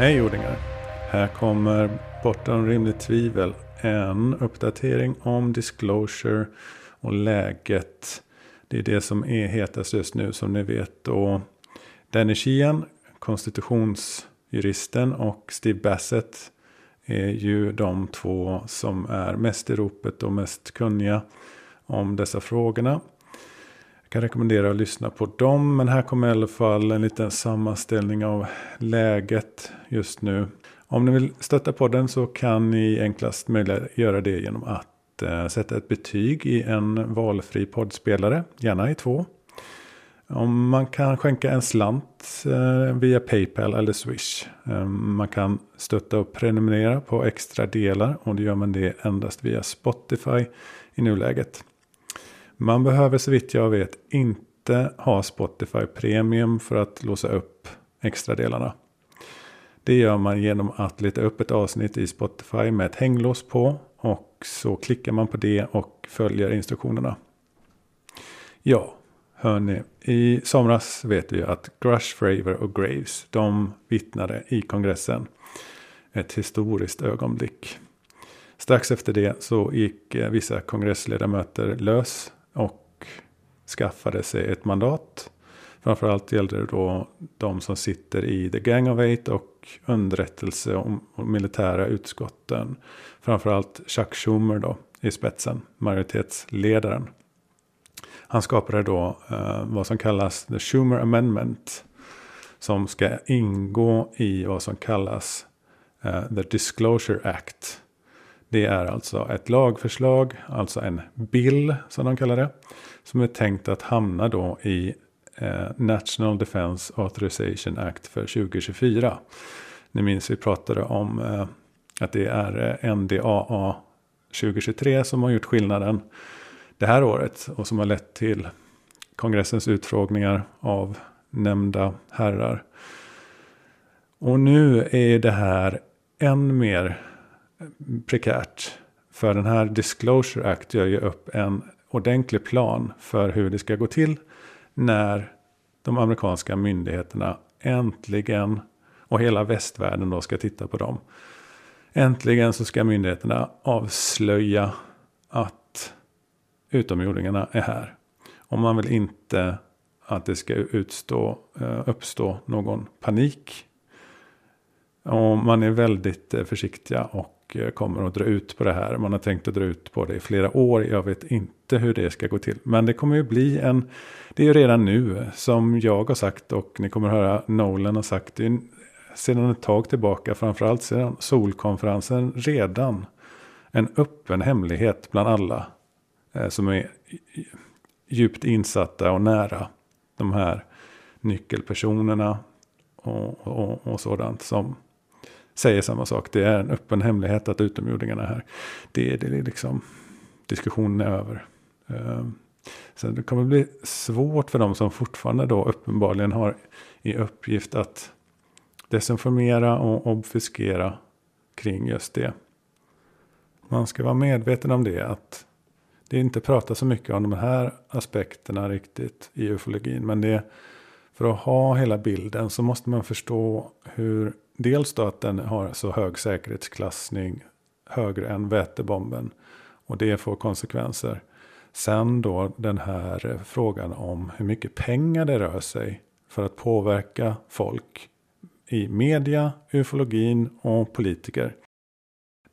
Hej jordingar! Här kommer bortom rimligt tvivel en uppdatering om disclosure och läget. Det är det som är hetast just nu som ni vet. Och Danny Sheehan, konstitutionsjuristen och Steve Bassett är ju de två som är mest i ropet och mest kunniga om dessa frågorna. Jag kan rekommendera att lyssna på dem. Men här kommer i alla fall en liten sammanställning av läget just nu. Om ni vill stötta podden så kan ni enklast möjligt göra det genom att eh, sätta ett betyg i en valfri poddspelare. Gärna i två. Om man kan skänka en slant eh, via Paypal eller Swish. Eh, man kan stötta och prenumerera på extra delar och då gör man det endast via Spotify i nuläget. Man behöver så vitt jag vet inte ha Spotify Premium för att låsa upp extra delarna. Det gör man genom att leta upp ett avsnitt i Spotify med ett hänglås på. Och så klickar man på det och följer instruktionerna. Ja, hörni. I somras vet vi att Grush, Fravor och Graves de vittnade i kongressen. Ett historiskt ögonblick. Strax efter det så gick eh, vissa kongressledamöter lös och skaffade sig ett mandat. Framförallt gällde det då de som sitter i The Gang of Eight och underrättelse och militära utskotten. Framförallt Chuck Schumer då i spetsen, majoritetsledaren. Han skapade då eh, vad som kallas The Schumer Amendment. Som ska ingå i vad som kallas eh, The Disclosure Act. Det är alltså ett lagförslag, alltså en bill som de kallar det. Som är tänkt att hamna då i Eh, National Defense Authorization Act för 2024. Ni minns vi pratade om eh, att det är eh, NDAA 2023 som har gjort skillnaden det här året. Och som har lett till kongressens utfrågningar av nämnda herrar. Och nu är det här än mer prekärt. För den här Disclosure Act gör ju upp en ordentlig plan för hur det ska gå till när de amerikanska myndigheterna äntligen och hela västvärlden då ska titta på dem. Äntligen så ska myndigheterna avslöja att utomjordingarna är här. Och man vill inte att det ska utstå, eh, uppstå någon panik. Och man är väldigt eh, försiktiga och eh, kommer att dra ut på det här. Man har tänkt att dra ut på det i flera år. Jag vet inte hur det ska gå till. Men det kommer ju bli en... Det är ju redan nu som jag har sagt och ni kommer att höra Nolan har sagt. Det är sedan ett tag tillbaka, framförallt sedan solkonferensen, redan en öppen hemlighet bland alla eh, som är djupt insatta och nära de här nyckelpersonerna och, och, och sådant som säger samma sak. Det är en öppen hemlighet att utomjordingarna är här. Det är det liksom. Diskussionen är över. Ehm, Sen det kommer bli svårt för dem som fortfarande då uppenbarligen har i uppgift att desinformera och obfuskera kring just det. Man ska vara medveten om det. Att det inte pratas så mycket om de här aspekterna riktigt i ufologin. Men det, för att ha hela bilden så måste man förstå hur Dels då att den har så hög säkerhetsklassning, högre än vätebomben. Och det får konsekvenser. Sen då den här frågan om hur mycket pengar det rör sig för att påverka folk i media, ufologin och politiker.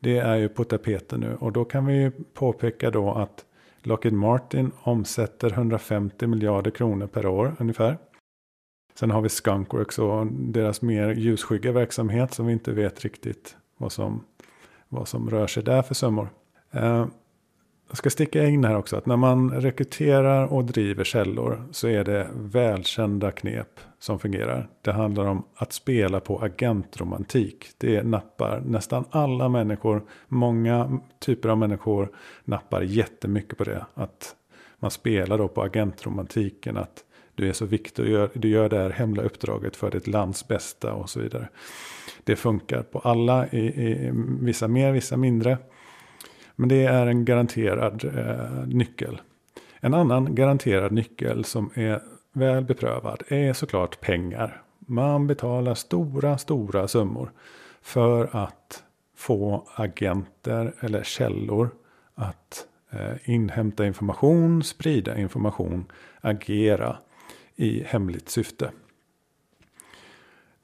Det är ju på tapeten nu och då kan vi ju påpeka då att Lockheed Martin omsätter 150 miljarder kronor per år ungefär. Sen har vi Skunkworks och deras mer ljusskygga verksamhet som vi inte vet riktigt vad som, vad som rör sig där för summor. Eh, jag ska sticka in här också att när man rekryterar och driver källor så är det välkända knep som fungerar. Det handlar om att spela på agentromantik. Det nappar nästan alla människor, många typer av människor nappar jättemycket på det. Att man spelar då på agentromantiken. Att du är så viktig och gör, du gör det här hemliga uppdraget för ditt lands bästa och så vidare. Det funkar på alla, i, i vissa mer, vissa mindre. Men det är en garanterad eh, nyckel. En annan garanterad nyckel som är väl beprövad är såklart pengar. Man betalar stora, stora summor för att få agenter eller källor att eh, inhämta information, sprida information, agera i hemligt syfte.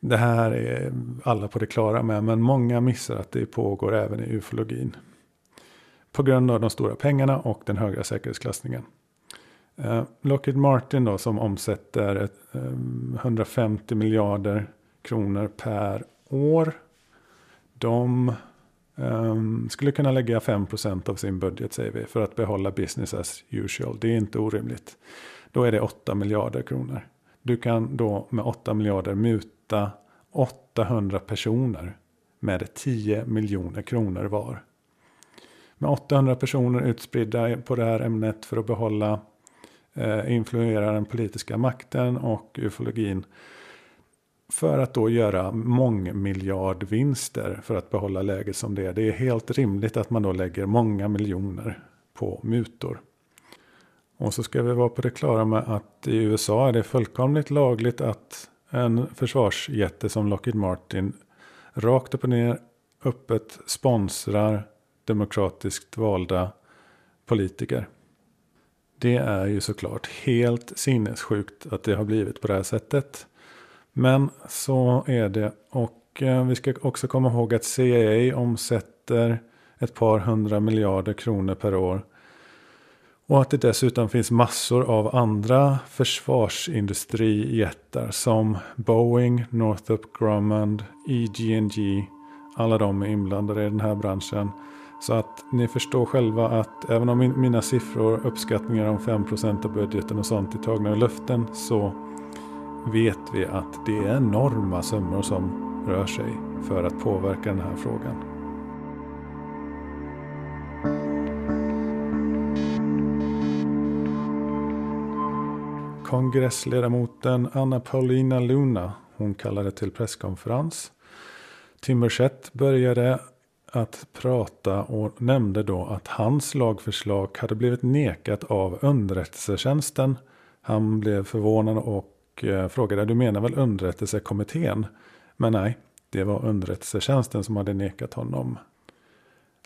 Det här är alla på det klara med, men många missar att det pågår även i ufologin. På grund av de stora pengarna och den höga säkerhetsklassningen. Eh, Lockheed Martin då som omsätter 150 eh, miljarder kronor per år. De ehm, skulle kunna lägga 5% av sin budget säger vi för att behålla business as usual. Det är inte orimligt. Då är det 8 miljarder kronor. Du kan då med 8 miljarder muta 800 personer med 10 miljoner kronor var. Med 800 personer utspridda på det här ämnet för att behålla eh, influera den politiska makten och ufologin. För att då göra mångmiljardvinster för att behålla läget som det är. Det är helt rimligt att man då lägger många miljoner på mutor. Och så ska vi vara på det klara med att i USA är det fullkomligt lagligt att en försvarsjätte som Lockheed Martin rakt upp och ner öppet sponsrar demokratiskt valda politiker. Det är ju såklart helt sinnessjukt att det har blivit på det här sättet. Men så är det. Och eh, vi ska också komma ihåg att CIA omsätter ett par hundra miljarder kronor per år. Och att det dessutom finns massor av andra försvarsindustrijättar som Boeing, Northrop Grumman, EG&G. Alla de är inblandade i den här branschen. Så att ni förstår själva att även om mina siffror, uppskattningar om 5% av budgeten och sånt är tagna ur luften så vet vi att det är enorma summor som rör sig för att påverka den här frågan. Kongressledamoten Anna Paulina Luna, hon kallade till presskonferens. Timmerstedt började att prata och nämnde då att hans lagförslag hade blivit nekat av underrättelsetjänsten. Han blev förvånad och eh, frågade, du menar väl underrättelsekommittén? Men nej, det var underrättelsetjänsten som hade nekat honom.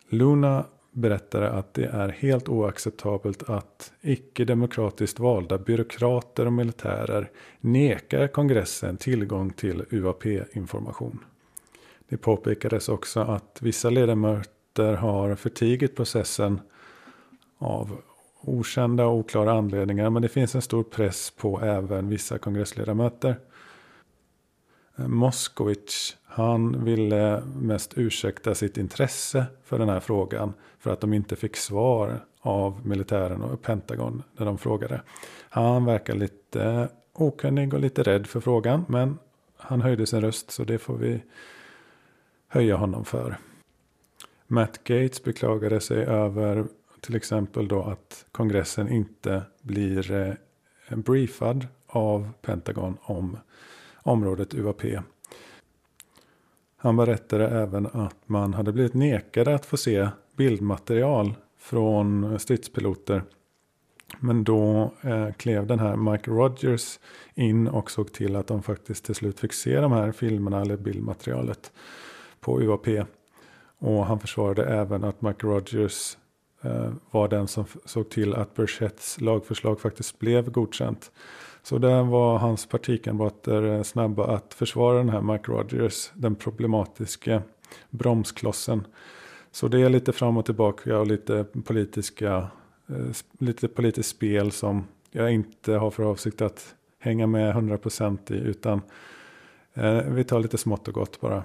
Luna berättade att det är helt oacceptabelt att icke-demokratiskt valda byråkrater och militärer nekar kongressen tillgång till UAP-information. Det påpekades också att vissa ledamöter har förtigit processen av okända och oklara anledningar. Men det finns en stor press på även vissa kongressledamöter. Moskowitz, han ville mest ursäkta sitt intresse för den här frågan. För att de inte fick svar av militären och Pentagon när de frågade. Han verkar lite okunnig och lite rädd för frågan. Men han höjde sin röst så det får vi höja honom för. Matt Gates beklagade sig över till exempel då att kongressen inte blir eh, briefad av Pentagon om området UAP. Han berättade även att man hade blivit nekade att få se bildmaterial från stridspiloter. Men då eh, klev den här Mike Rogers in och såg till att de faktiskt till slut fick se de här filmerna eller bildmaterialet på UAP. Och han försvarade även att Mike Rogers eh, var den som såg till att Burchetts lagförslag faktiskt blev godkänt. Så där var hans partikamrater snabba att försvara den här Mike Rogers, den problematiska bromsklossen. Så det är lite fram och tillbaka och lite politiska, eh, lite politiskt spel som jag inte har för avsikt att hänga med 100% i utan eh, vi tar lite smått och gott bara.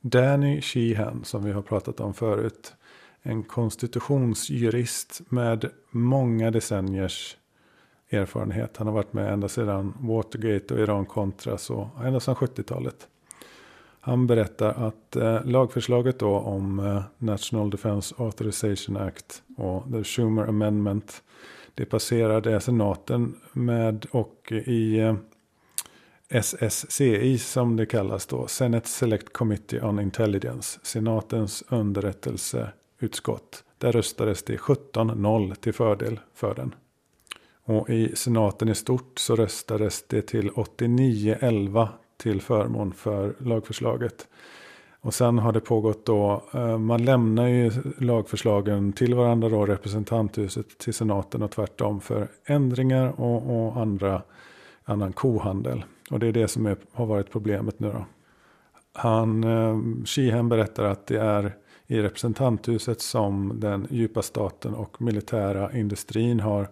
Danny Sheehan som vi har pratat om förut. En konstitutionsjurist med många decenniers erfarenhet. Han har varit med ända sedan Watergate och Iran-Contra, så ända sedan 70-talet. Han berättar att eh, lagförslaget då om eh, National Defense Authorization Act och the Schumer Amendment. Det passerade senaten med och i eh, SSCI som det kallas då, Senate Select Committee on Intelligence, senatens underrättelseutskott. Där röstades det 17-0 till fördel för den. Och i senaten i stort så röstades det till 89-11 till förmån för lagförslaget. Och sen har det pågått då, eh, man lämnar ju lagförslagen till varandra då, representanthuset till senaten och tvärtom för ändringar och, och andra, annan kohandel. Och det är det som är, har varit problemet nu då. Han, eh, Sheehan berättar att det är i representanthuset som den djupa staten och militära industrin har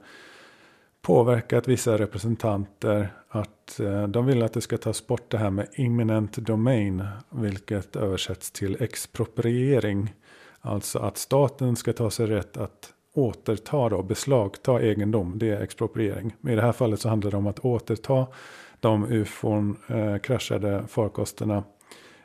påverkat vissa representanter att eh, de vill att det ska tas bort det här med imminent domain, vilket översätts till expropriering. Alltså att staten ska ta sig rätt att återta och beslagta egendom, det är expropriering. Men i det här fallet så handlar det om att återta de ufon eh, kraschade farkosterna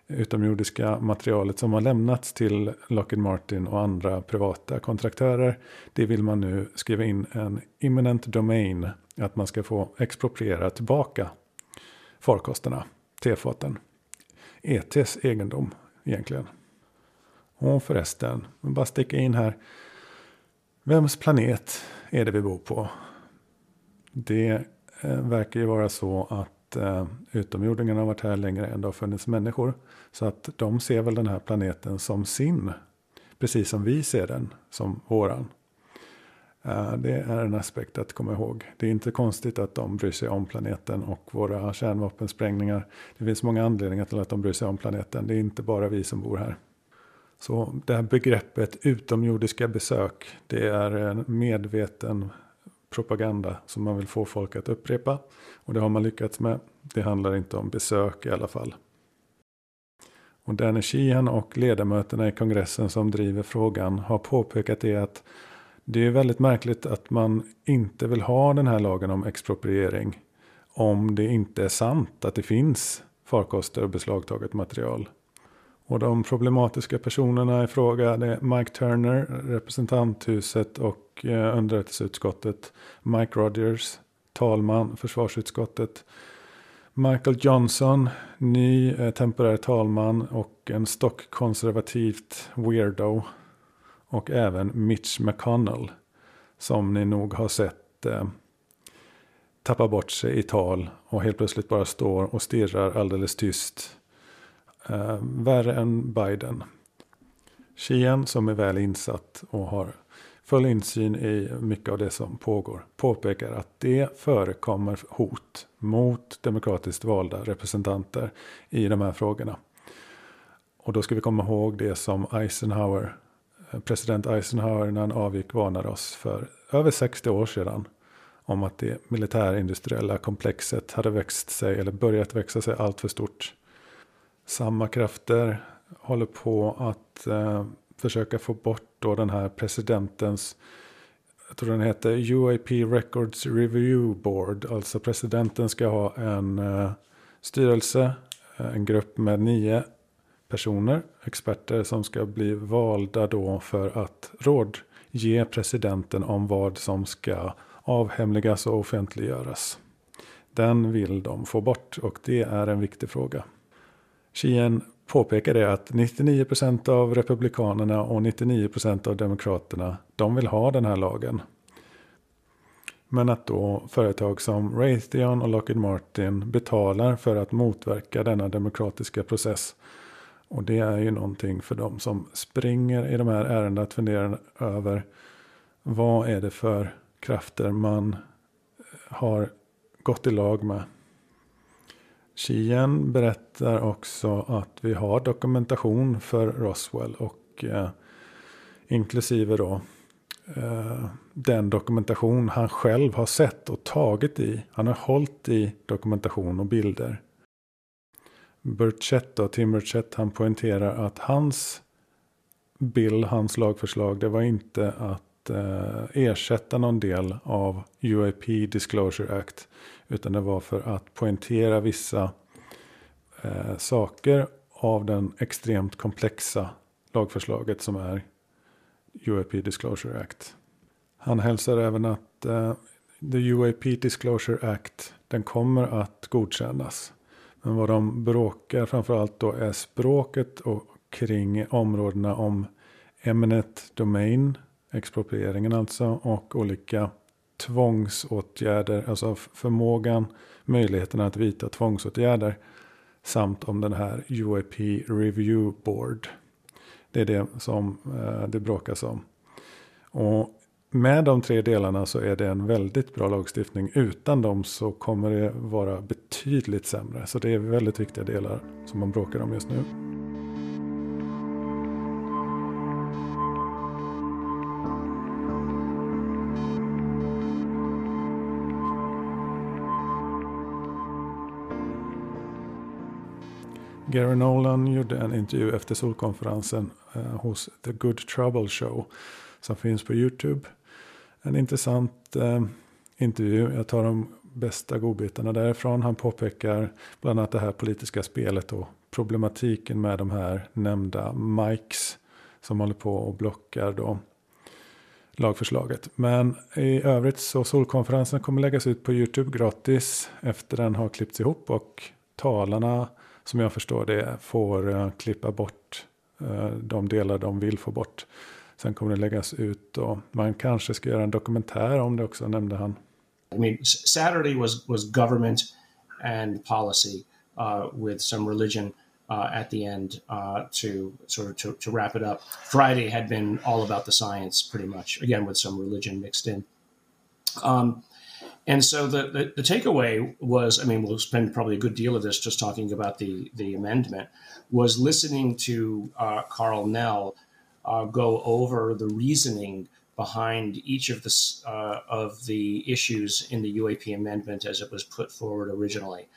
utomjordiska materialet som har lämnats till Lockheed Martin och andra privata kontraktörer. Det vill man nu skriva in en imminent domain. Att man ska få expropriera tillbaka farkosterna, tefaten. ETs egendom egentligen. Och förresten, bara sticka in här. Vems planet är det vi bor på? Det eh, verkar ju vara så att eh, utomjordingarna har varit här längre än det har funnits människor. Så att de ser väl den här planeten som sin. Precis som vi ser den som våran. Eh, det är en aspekt att komma ihåg. Det är inte konstigt att de bryr sig om planeten och våra kärnvapensprängningar. Det finns många anledningar till att de bryr sig om planeten. Det är inte bara vi som bor här. Så det här begreppet utomjordiska besök. Det är en medveten propaganda som man vill få folk att upprepa. Och det har man lyckats med. Det handlar inte om besök i alla fall. Och Danny Sheehan och ledamöterna i kongressen som driver frågan har påpekat det att det är väldigt märkligt att man inte vill ha den här lagen om expropriering. Om det inte är sant att det finns farkoster och beslagtaget material. Och de problematiska personerna i fråga är Mike Turner, representanthuset och eh, underrättelseutskottet. Mike Rogers, talman, försvarsutskottet. Michael Johnson, ny eh, temporär talman och en stockkonservativt weirdo. Och även Mitch McConnell. Som ni nog har sett eh, tappa bort sig i tal och helt plötsligt bara står och stirrar alldeles tyst eh, värre än Biden. Sheehan som är väl insatt och har full insyn i mycket av det som pågår påpekar att det förekommer hot mot demokratiskt valda representanter i de här frågorna. Och då ska vi komma ihåg det som Eisenhower, eh, president Eisenhower när han avgick varnade oss för över 60 år sedan. Om att det militärindustriella komplexet hade växt sig eller börjat växa sig allt för stort. Samma krafter håller på att eh, försöka få bort då den här presidentens, jag tror den heter UAP Records Review Board. Alltså presidenten ska ha en eh, styrelse, eh, en grupp med nio personer, experter som ska bli valda då för att rådge presidenten om vad som ska avhemligas och offentliggöras. Den vill de få bort och det är en viktig fråga. Sheehan påpekar det att 99 procent av republikanerna och 99 procent av demokraterna de vill ha den här lagen. Men att då företag som Raytheon och Lockheed Martin betalar för att motverka denna demokratiska process. Och det är ju någonting för de som springer i de här ärendena att fundera över vad är det för krafter man har gått i lag med. Sheehan berättar också att vi har dokumentation för Roswell och eh, inklusive då eh, den dokumentation han själv har sett och tagit i. Han har hållit i dokumentation och bilder. Burchett då, Tim Burchett han poängterar att hans bild, hans lagförslag, det var inte att eh, ersätta någon del av UIP Disclosure Act. Utan det var för att poängtera vissa eh, saker av den extremt komplexa lagförslaget som är UAP Disclosure Act. Han hälsar även att eh, the UAP Disclosure Act den kommer att godkännas. Men vad de bråkar framförallt då är språket och kring områdena om eminent domain, exproprieringen alltså, och olika tvångsåtgärder, alltså förmågan, möjligheten att vidta tvångsåtgärder. samt om den här UAP Review Board. Det är det som eh, det bråkas om. Och med de tre delarna så är det en väldigt bra lagstiftning. Utan dem så kommer det vara betydligt sämre. Så det är väldigt viktiga delar som man bråkar om just nu. Gary Nolan gjorde en intervju efter solkonferensen eh, hos The Good Trouble Show som finns på YouTube. En intressant eh, intervju. Jag tar de bästa godbitarna därifrån. Han påpekar bland annat det här politiska spelet och problematiken med de här nämnda mics som håller på och blockar då lagförslaget. Men i övrigt så solkonferensen kommer läggas ut på YouTube gratis efter den har klippts ihop och talarna som jag förstår det får uh, klippa bort uh, de delar de vill få bort. Sen kommer det läggas ut och man kanske ska göra en dokumentär om det också, nämnde han. I mean, Saturday was, was government and policy uh, with some religion uh, at the end uh, to sort of to, to wrap it up. Friday had been all about the science, pretty much, again with some religion mixed in. Um, and so the, the, the takeaway was, I mean, we'll spend probably a good deal of this just talking about the the amendment. Was listening to uh, Carl Nell uh, go over the reasoning behind each of the uh, of the issues in the UAP amendment as it was put forward originally,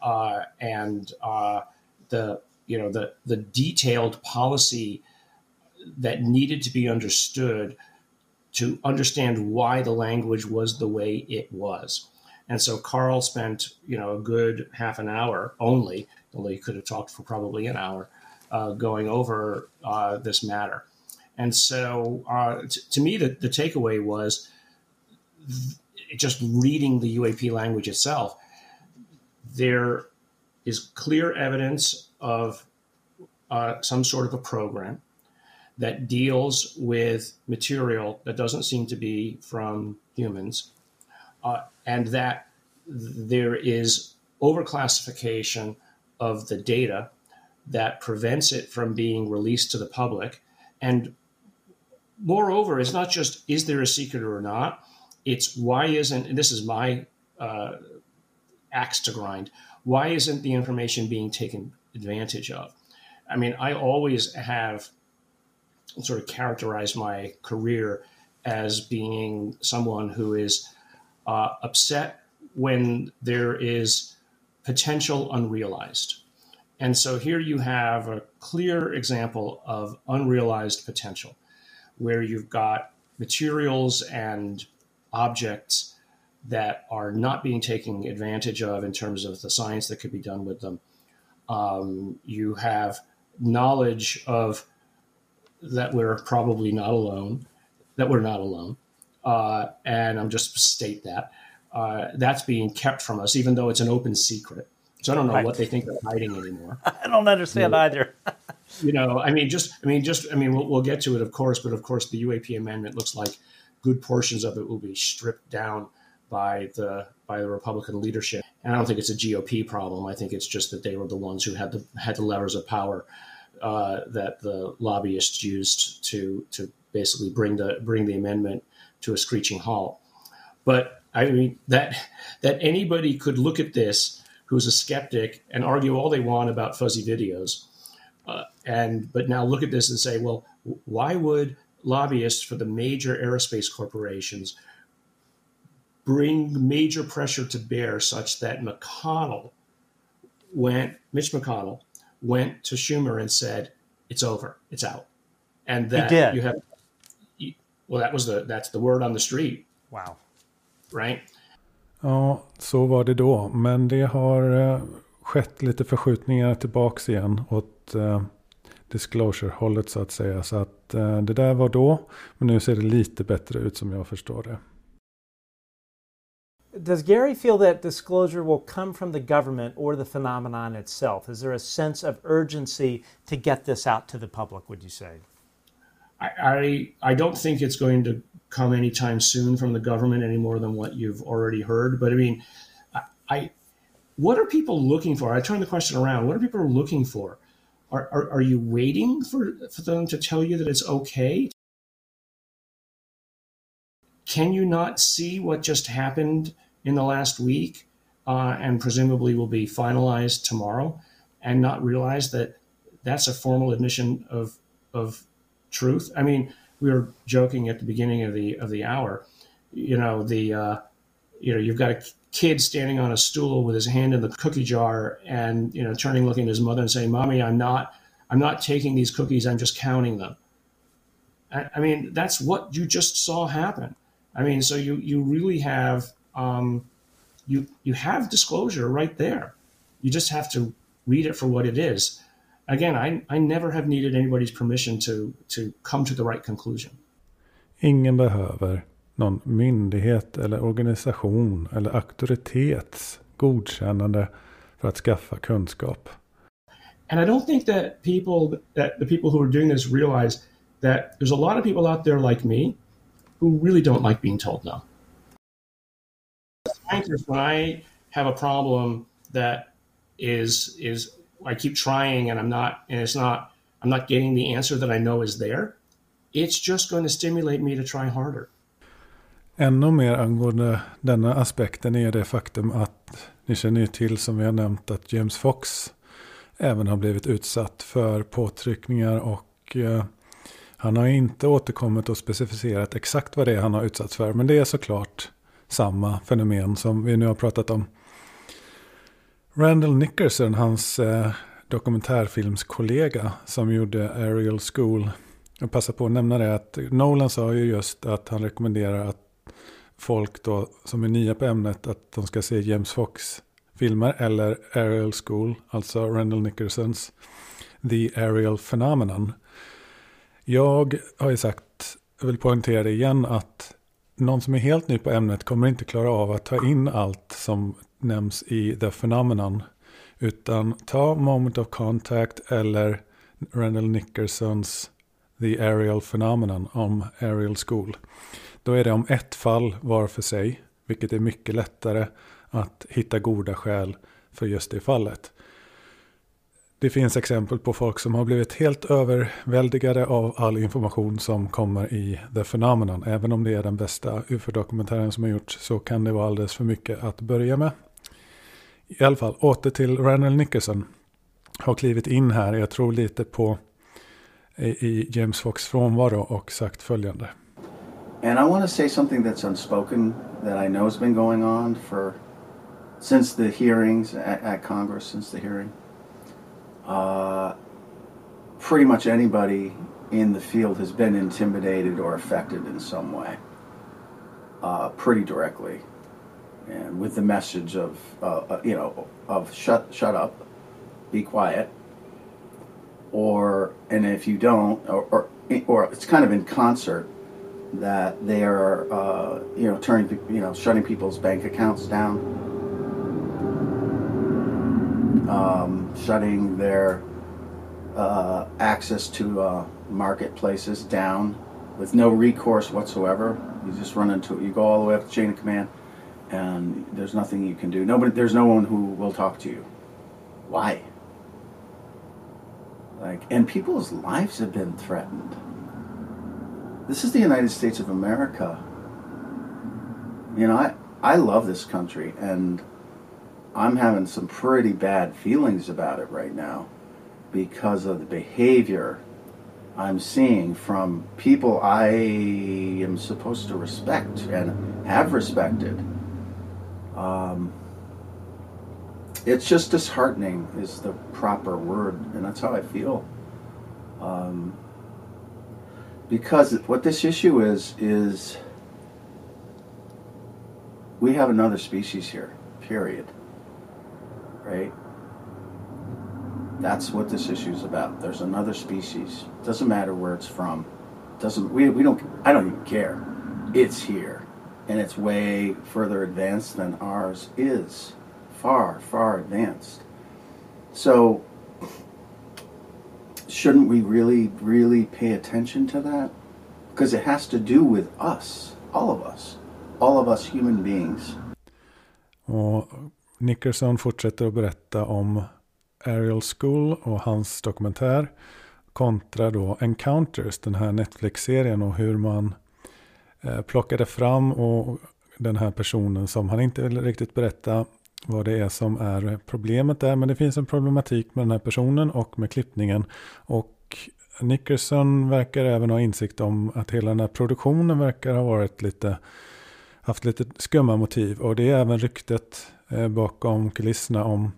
uh, and uh, the you know the the detailed policy that needed to be understood to understand why the language was the way it was. And so Carl spent, you know, a good half an hour only, although he could have talked for probably an hour, uh, going over uh, this matter. And so, uh, t- to me, the, the takeaway was th- just reading the UAP language itself. There is clear evidence of uh, some sort of a program that deals with material that doesn't seem to be from humans, uh, and that there is overclassification of the data that prevents it from being released to the public. And moreover, it's not just is there a secret or not, it's why isn't, this is my uh, axe to grind, why isn't the information being taken advantage of? I mean, I always have sort of characterize my career as being someone who is uh, upset when there is potential unrealized. And so here you have a clear example of unrealized potential, where you've got materials and objects that are not being taken advantage of in terms of the science that could be done with them. Um, you have knowledge of that we're probably not alone, that we're not alone. Uh, and I'm just state that uh, that's being kept from us, even though it's an open secret. So I don't know right. what they think they're hiding anymore. I don't understand you know, either. you know, I mean, just, I mean, just, I mean, we'll, we'll get to it, of course, but of course, the UAP amendment looks like good portions of it will be stripped down by the by the Republican leadership. And I don't think it's a GOP problem. I think it's just that they were the ones who had the had the levers of power uh, that the lobbyists used to to basically bring the bring the amendment to a screeching halt. But I mean that that anybody could look at this who's a skeptic and argue all they want about fuzzy videos, uh, and but now look at this and say, well, why would lobbyists for the major aerospace corporations bring major pressure to bear such that McConnell went Mitch McConnell went to Schumer and said, "It's over, it's out," and that you have. Well, that was the that's the word on the street. Wow. Right. Ja, så var det då. Men det har eh, skett lite förskjutningar tillbaks igen åt eh, disclosure-hållet så att säga. Så att eh, det där var då. Men nu ser det lite bättre ut som jag förstår det. Does Gary feel that disclosure will come from the government or the phenomenon itself? Is there a sense of urgency to get this out to the public, would you say? I, I, I don't think it's going to come anytime soon from the government any more than what you've already heard. But I mean, I, what are people looking for? I turn the question around. What are people looking for? Are, are, are you waiting for, for them to tell you that it's okay? Can you not see what just happened in the last week uh, and presumably will be finalized tomorrow and not realize that that's a formal admission of, of truth? I mean, we were joking at the beginning of the of the hour. You know, the uh, you know you've got a kid standing on a stool with his hand in the cookie jar and you know turning looking at his mother and saying mommy i'm not i'm not taking these cookies i'm just counting them i, I mean that's what you just saw happen i mean so you you really have um, you you have disclosure right there you just have to read it for what it is again i i never have needed anybody's permission to to come to the right conclusion ingen behöver någon myndighet eller organisation eller auktoritets godkännande för att skaffa kunskap. And I don't think that people that the people who are doing this realize that there's a lot of people out there like me who really don't like being told no. When I have a problem that is is I keep trying and I'm not and it's not I'm not getting the answer that I know is there, it's just going to stimulate me to try harder. Ännu mer angående denna aspekten är det faktum att ni känner till som vi har nämnt att James Fox även har blivit utsatt för påtryckningar och eh, han har inte återkommit och specificerat exakt vad det är han har utsatts för. Men det är såklart samma fenomen som vi nu har pratat om. Randall Nickerson, hans eh, dokumentärfilmskollega som gjorde Ariel School. Jag passar på att nämna det att Nolan sa ju just att han rekommenderar att folk då som är nya på ämnet att de ska se James Fox filmer eller Ariel School, alltså Randall Nickersons The Ariel Phenomenon. Jag har ju sagt, jag vill poängtera det igen, att någon som är helt ny på ämnet kommer inte klara av att ta in allt som nämns i The Phenomenon. Utan ta Moment of Contact eller Randall Nickersons The Ariel Phenomenon om Aerial School. Då är det om ett fall var för sig, vilket är mycket lättare att hitta goda skäl för just det fallet. Det finns exempel på folk som har blivit helt överväldigade av all information som kommer i The Phenomenon. Även om det är den bästa UFO-dokumentären som har gjorts så kan det vara alldeles för mycket att börja med. I alla fall, åter till Randall Nickerson. Har klivit in här, jag tror lite på eh, i James Fox frånvaro och sagt följande. And I want to say something that's unspoken that I know has been going on for since the hearings at, at Congress, since the hearing. Uh, pretty much anybody in the field has been intimidated or affected in some way, uh, pretty directly, and with the message of uh, uh you know of shut shut up, be quiet, or and if you don't, or, or, or it's kind of in concert that they are, uh, you know, turning, you know, shutting people's bank accounts down, um, shutting their uh, access to uh, marketplaces down with no recourse whatsoever. You just run into it. You go all the way up the chain of command, and there's nothing you can do. Nobody, there's no one who will talk to you. Why? Like, and people's lives have been threatened. This is the United States of America. You know, I, I love this country and I'm having some pretty bad feelings about it right now because of the behavior I'm seeing from people I am supposed to respect and have respected. Um, it's just disheartening, is the proper word, and that's how I feel. Um, because what this issue is is we have another species here period right that's what this issue is about. There's another species. Doesn't matter where it's from. Doesn't we, we don't i don't even care. It's here and it's way further advanced than ours is. Far far advanced. So shouldn't we really, really pay attention to that? Because it has to do with us, all of us, all of us human beings. Och Nickerson fortsätter att berätta om Ariel School och hans dokumentär kontra då Encounters, den här Netflix-serien och hur man eh, plockade fram och den här personen som han inte vill riktigt berätta vad det är som är problemet där. Men det finns en problematik med den här personen och med klippningen. Och Nickerson verkar även ha insikt om att hela den här produktionen verkar ha varit lite haft lite skumma motiv. Och det är även ryktet eh, bakom kulisserna om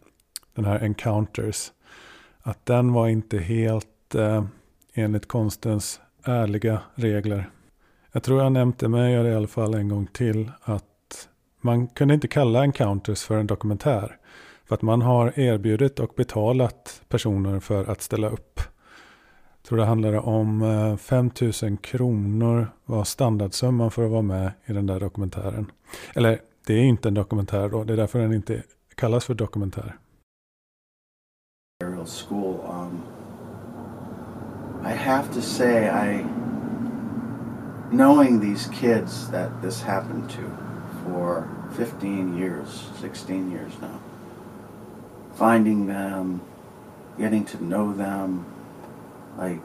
den här Encounters. Att den var inte helt eh, enligt konstens ärliga regler. Jag tror jag nämnt det, men jag gör det i alla fall en gång till. Att man kunde inte kalla Encounters för en dokumentär. För att man har erbjudit och betalat personer för att ställa upp. Jag tror det handlade om eh, 5 000 kronor var standardsumman för att vara med i den där dokumentären. Eller det är inte en dokumentär då, det är därför den inte kallas för dokumentär. School, um, I have to say I knowing these kids that this happened to for 15 years, 16 years now, finding them, getting to know them, like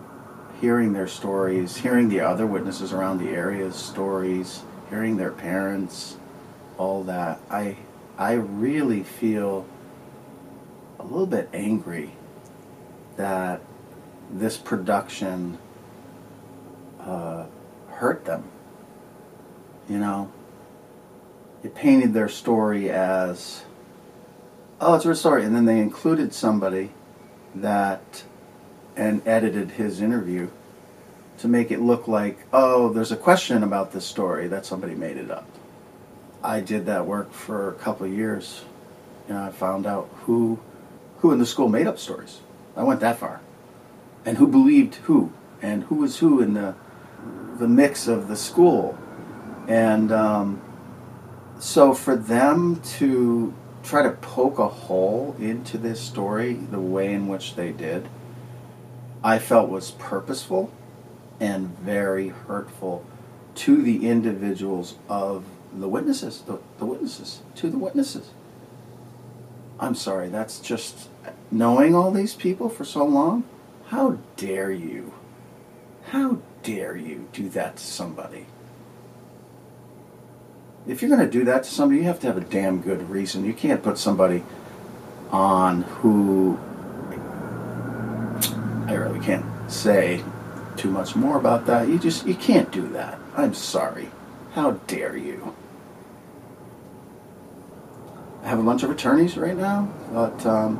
hearing their stories, hearing the other witnesses around the area's stories, hearing their parents, all that. I I really feel a little bit angry that this production uh, hurt them. You know, it painted their story as, oh, it's a real story, and then they included somebody that and edited his interview to make it look like, oh, there's a question about this story that somebody made it up. I did that work for a couple of years. You know, I found out who who in the school made up stories. I went that far. And who believed who and who was who in the the mix of the school. And um, so for them to try to poke a hole into this story the way in which they did, I felt was purposeful and very hurtful to the individuals of the witnesses, the, the witnesses, to the witnesses. I'm sorry, that's just knowing all these people for so long. How dare you? How dare you do that to somebody? If you're going to do that to somebody, you have to have a damn good reason. You can't put somebody on who I really can't say too much more about that. You just you can't do that. I'm sorry. How dare you? I have a bunch of attorneys right now, but um,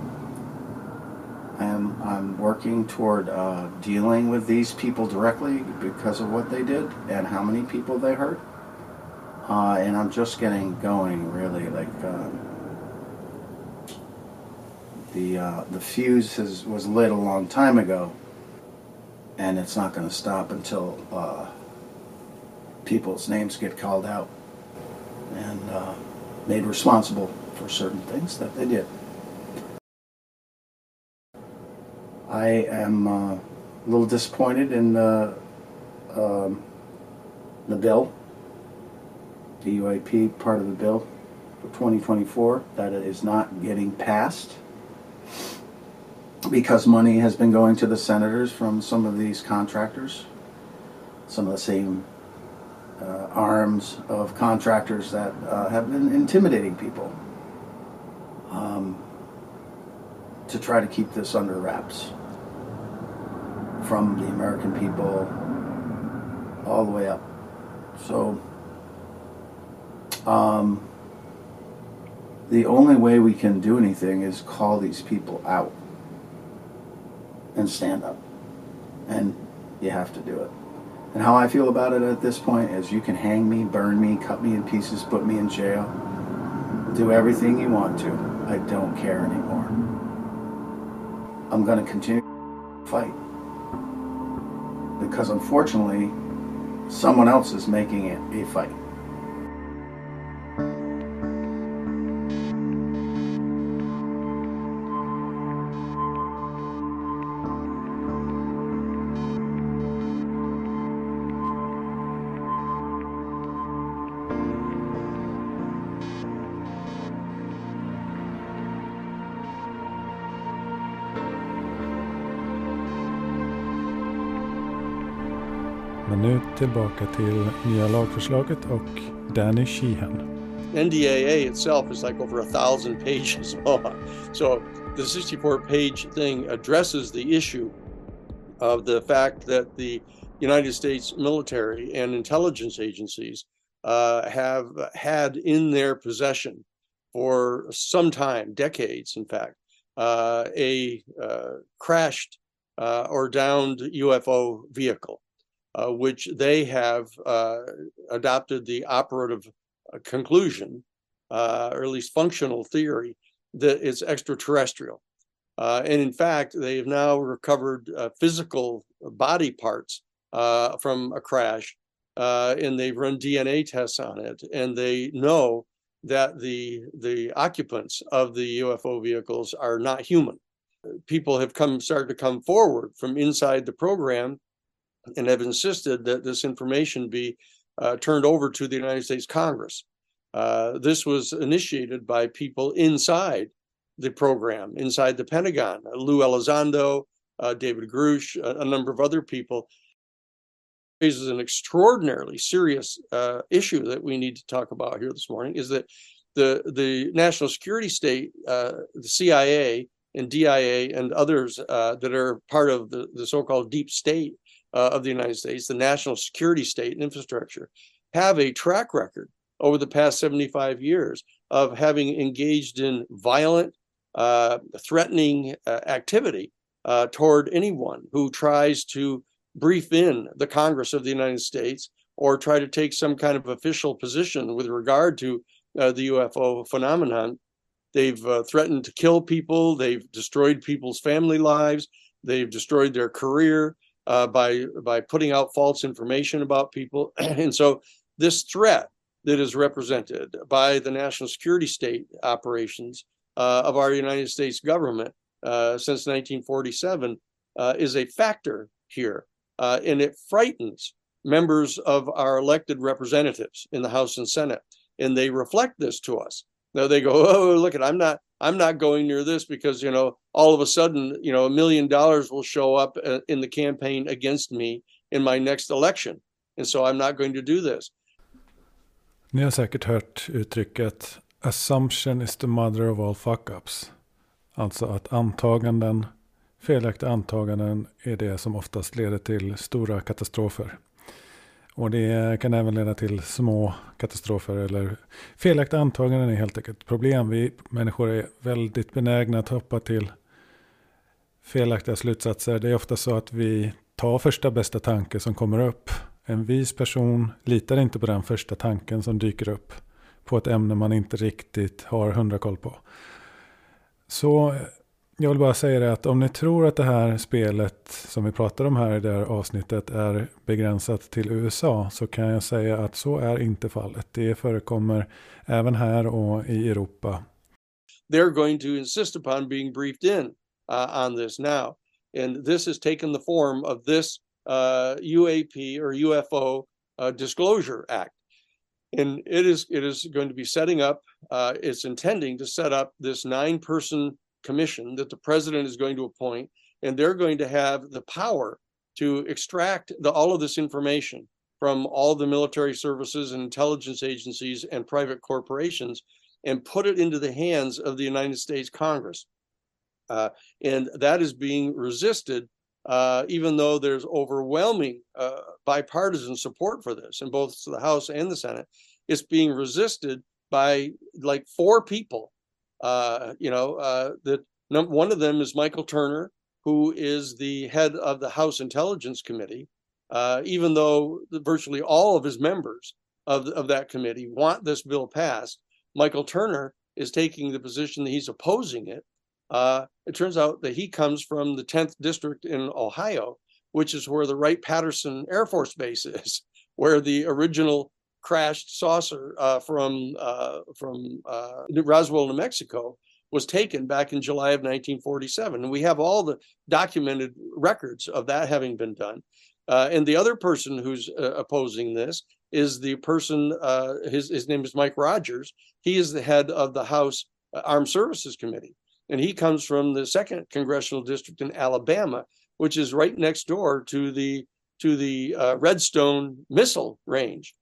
I'm, I'm working toward uh, dealing with these people directly because of what they did and how many people they hurt. Uh, and I'm just getting going, really. Like uh, the the fuse has, was lit a long time ago, and it's not going to stop until uh, people's names get called out and uh, made responsible for certain things that they did. I am uh, a little disappointed in the, um, the bill, the UAP part of the bill for 2024, that it is not getting passed because money has been going to the senators from some of these contractors, some of the same uh, arms of contractors that uh, have been intimidating people um, to try to keep this under wraps from the American people all the way up. So, um, the only way we can do anything is call these people out and stand up. And you have to do it. And how I feel about it at this point is you can hang me, burn me, cut me in pieces, put me in jail, do everything you want to. I don't care anymore. I'm going to continue to fight because unfortunately, someone else is making it a fight. Nu tillbaka till nya lagförslaget och Danny Sheehan. NDAA itself is like over a thousand pages long. So the 64 page thing addresses the issue of the fact that the United States military and intelligence agencies uh, have had in their possession for some time, decades, in fact, uh, a uh, crashed uh, or downed UFO vehicle, uh, which they have uh, adopted the operative conclusion, or at least functional theory, that it's extraterrestrial. and in fact, they have now recovered physical body parts from a crash uh, and they've run DNA tests on it, and they know that the the occupants of the UFO vehicles are not human. People have come started to come forward from inside the program and have insisted that this information be uh, turned over to the United States Congress. Uh, this was initiated by people inside the program, inside the Pentagon. Lou Elizondo, uh, David Grush, a, a number of other people This is an extraordinarily serious uh, issue that we need to talk about here this morning is that the the national security state, uh, the CIA and DIA and others uh, that are part of the, the so-called deep state uh, of the United States, the national security state and infrastructure, have a track record over the past 75 years of having engaged in violent, uh, threatening uh, activity toward anyone who tries to brief in the Congress of the United States or try to take some kind of official position with regard to uh, the UFO phenomenon. They've uh, threatened to kill people. They've destroyed people's family lives. They've destroyed their career uh, by by putting out false information about people. and so, this threat that is represented by the national security state operations uh, of our United States government uh, since 1947 uh, is a factor here uh, and it frightens members of our elected representatives in the House and Senate, and they reflect this to us. Now they go, "Oh, look at I'm not I'm not going near this because you know all of a sudden you know a million dollars will show up uh, in the campaign against me in my next election, and so I'm not going to do this." Ni har säkert hört uttrycket assumption is the mother of all fuck-ups. Alltså att antaganden Felaktiga antaganden är det som oftast leder till stora katastrofer. Och det kan även leda till små katastrofer eller felaktiga antaganden är helt enkelt ett problem. Vi människor är väldigt benägna att hoppa till felaktiga slutsatser. Det är ofta så att vi tar första bästa tanke som kommer upp. En vis person litar inte på den första tanken som dyker upp på ett ämne man inte riktigt har hundra koll på. Så jag vill bara säga det att om ni tror att det här spelet som vi pratar om här i det här avsnittet är begränsat till USA så kan jag säga att så är inte fallet. Det förekommer även här och i Europa. They're going to insist upon being briefed in uh, on this now. And this has taken the form of this uh, UAP or UFO uh, Disclosure Act. And it is, it is going to be setting up, uh, it's intending to set up this nine person commission that the president is going to appoint, and they're going to have the power to extract the, all of this information from all the military services and intelligence agencies and private corporations and put it into the hands of the United States Congress. Uh, and that is being resisted, uh, even though there's overwhelming uh, bipartisan support for this in both the House and the Senate. It's being resisted by like four people uh, you know, uh, that one of them is Michael Turner, who is the head of the House Intelligence Committee. Uh, even though virtually all of his members of, of that committee want this bill passed, Michael Turner is taking the position that he's opposing it. Uh, it turns out that he comes from the 10th district in Ohio, which is where the Wright Patterson Air Force Base is, where the original crashed saucer uh, from uh, from uh, Roswell, New Mexico, was taken back in July of 1947, and we have all the documented records of that having been done. Uh, and the other person who's opposing this is the person. His his name is Mike Rogers. He is the head of the House Armed Services Committee, and he comes from the second congressional district in Alabama, which is right next door to the to the uh, Redstone missile range.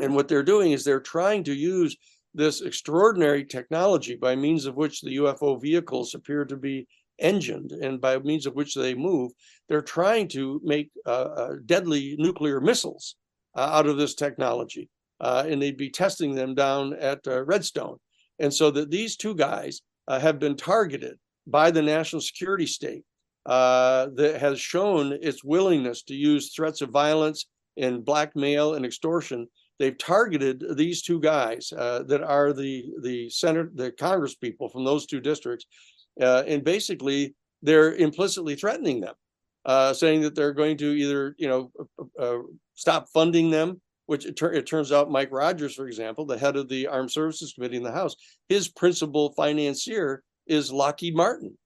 And what they're doing is they're trying to use this extraordinary technology by means of which the UFO vehicles appear to be engined and by means of which they move. They're trying to make uh, uh, deadly nuclear missiles uh, out of this technology. Uh, and they'd be testing them down at uh, Redstone. And so that these two guys uh, have been targeted by the national security state that has shown its willingness to use threats of violence and blackmail and extortion they've targeted these two guys uh, that are the the senate the congress people from those two districts uh, and basically they're implicitly threatening them uh, saying that they're going to either you know uh, uh, stop funding them which it, it, turns out mike rogers for example the head of the armed services committee in the house his principal financier is lockheed martin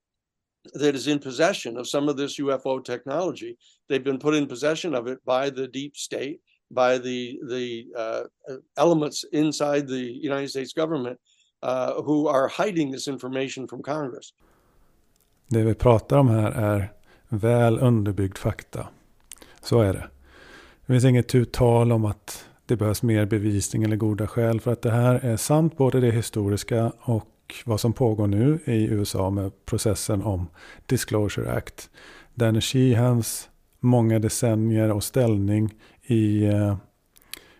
that is in possession of some of this ufo technology. They've been put in possession of it by the deep state by the the uh, elements inside the United States government uh, who are hiding this information from Congress. Det vi pratar om här är väl underbyggd fakta. Så är det. Det finns inget tu tal om att det behövs mer bevisning eller goda skäl för att det här är sant både det historiska och vad som pågår nu i USA med processen om Disclosure Act. Danny Sheehans många decennier och ställning i eh,